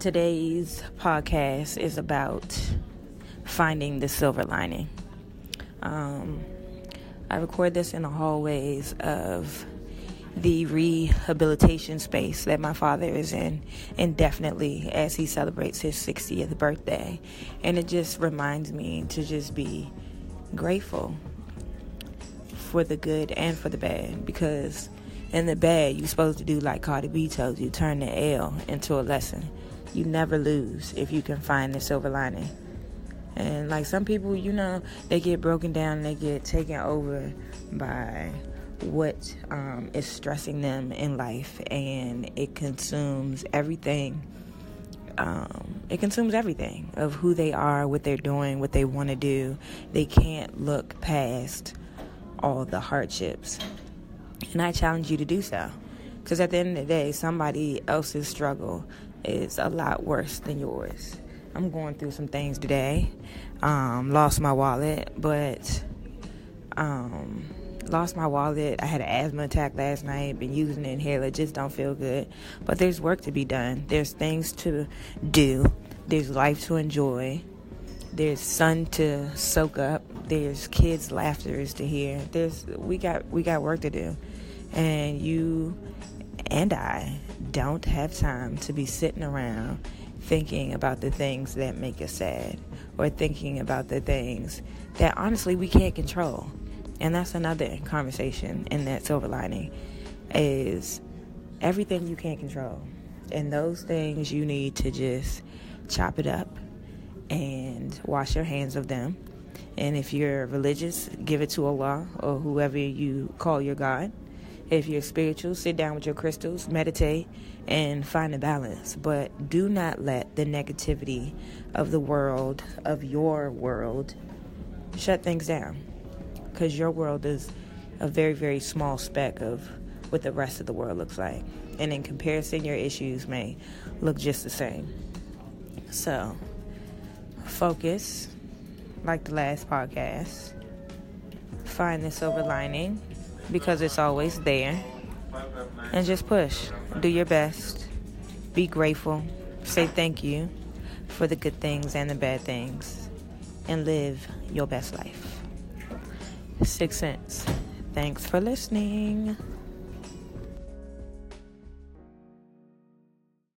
Today's podcast is about finding the silver lining. Um, I record this in the hallways of the rehabilitation space that my father is in indefinitely as he celebrates his 60th birthday. And it just reminds me to just be grateful for the good and for the bad because in the bad you're supposed to do like Cardi B told you turn the L into a lesson you never lose if you can find the silver lining. And like some people, you know, they get broken down, they get taken over by what um, is stressing them in life, and it consumes everything. Um, it consumes everything of who they are, what they're doing, what they want to do. They can't look past all the hardships. And I challenge you to do so. Because at the end of the day, somebody else's struggle is a lot worse than yours. I'm going through some things today. Um, lost my wallet, but um, lost my wallet. I had an asthma attack last night. Been using an inhaler, just don't feel good. But there's work to be done. There's things to do. There's life to enjoy. There's sun to soak up. There's kids' laughter to hear. There's we got we got work to do, and you and I don't have time to be sitting around thinking about the things that make us sad or thinking about the things that honestly we can't control. And that's another conversation in that silver lining is everything you can't control. And those things you need to just chop it up and wash your hands of them. And if you're religious, give it to Allah or whoever you call your God. If you're spiritual, sit down with your crystals, meditate, and find a balance. But do not let the negativity of the world, of your world, shut things down. Because your world is a very, very small speck of what the rest of the world looks like. And in comparison, your issues may look just the same. So, focus, like the last podcast. Find the silver lining because it's always there. And just push. Do your best. Be grateful. Say thank you for the good things and the bad things. And live your best life. Six Cents. Thanks for listening.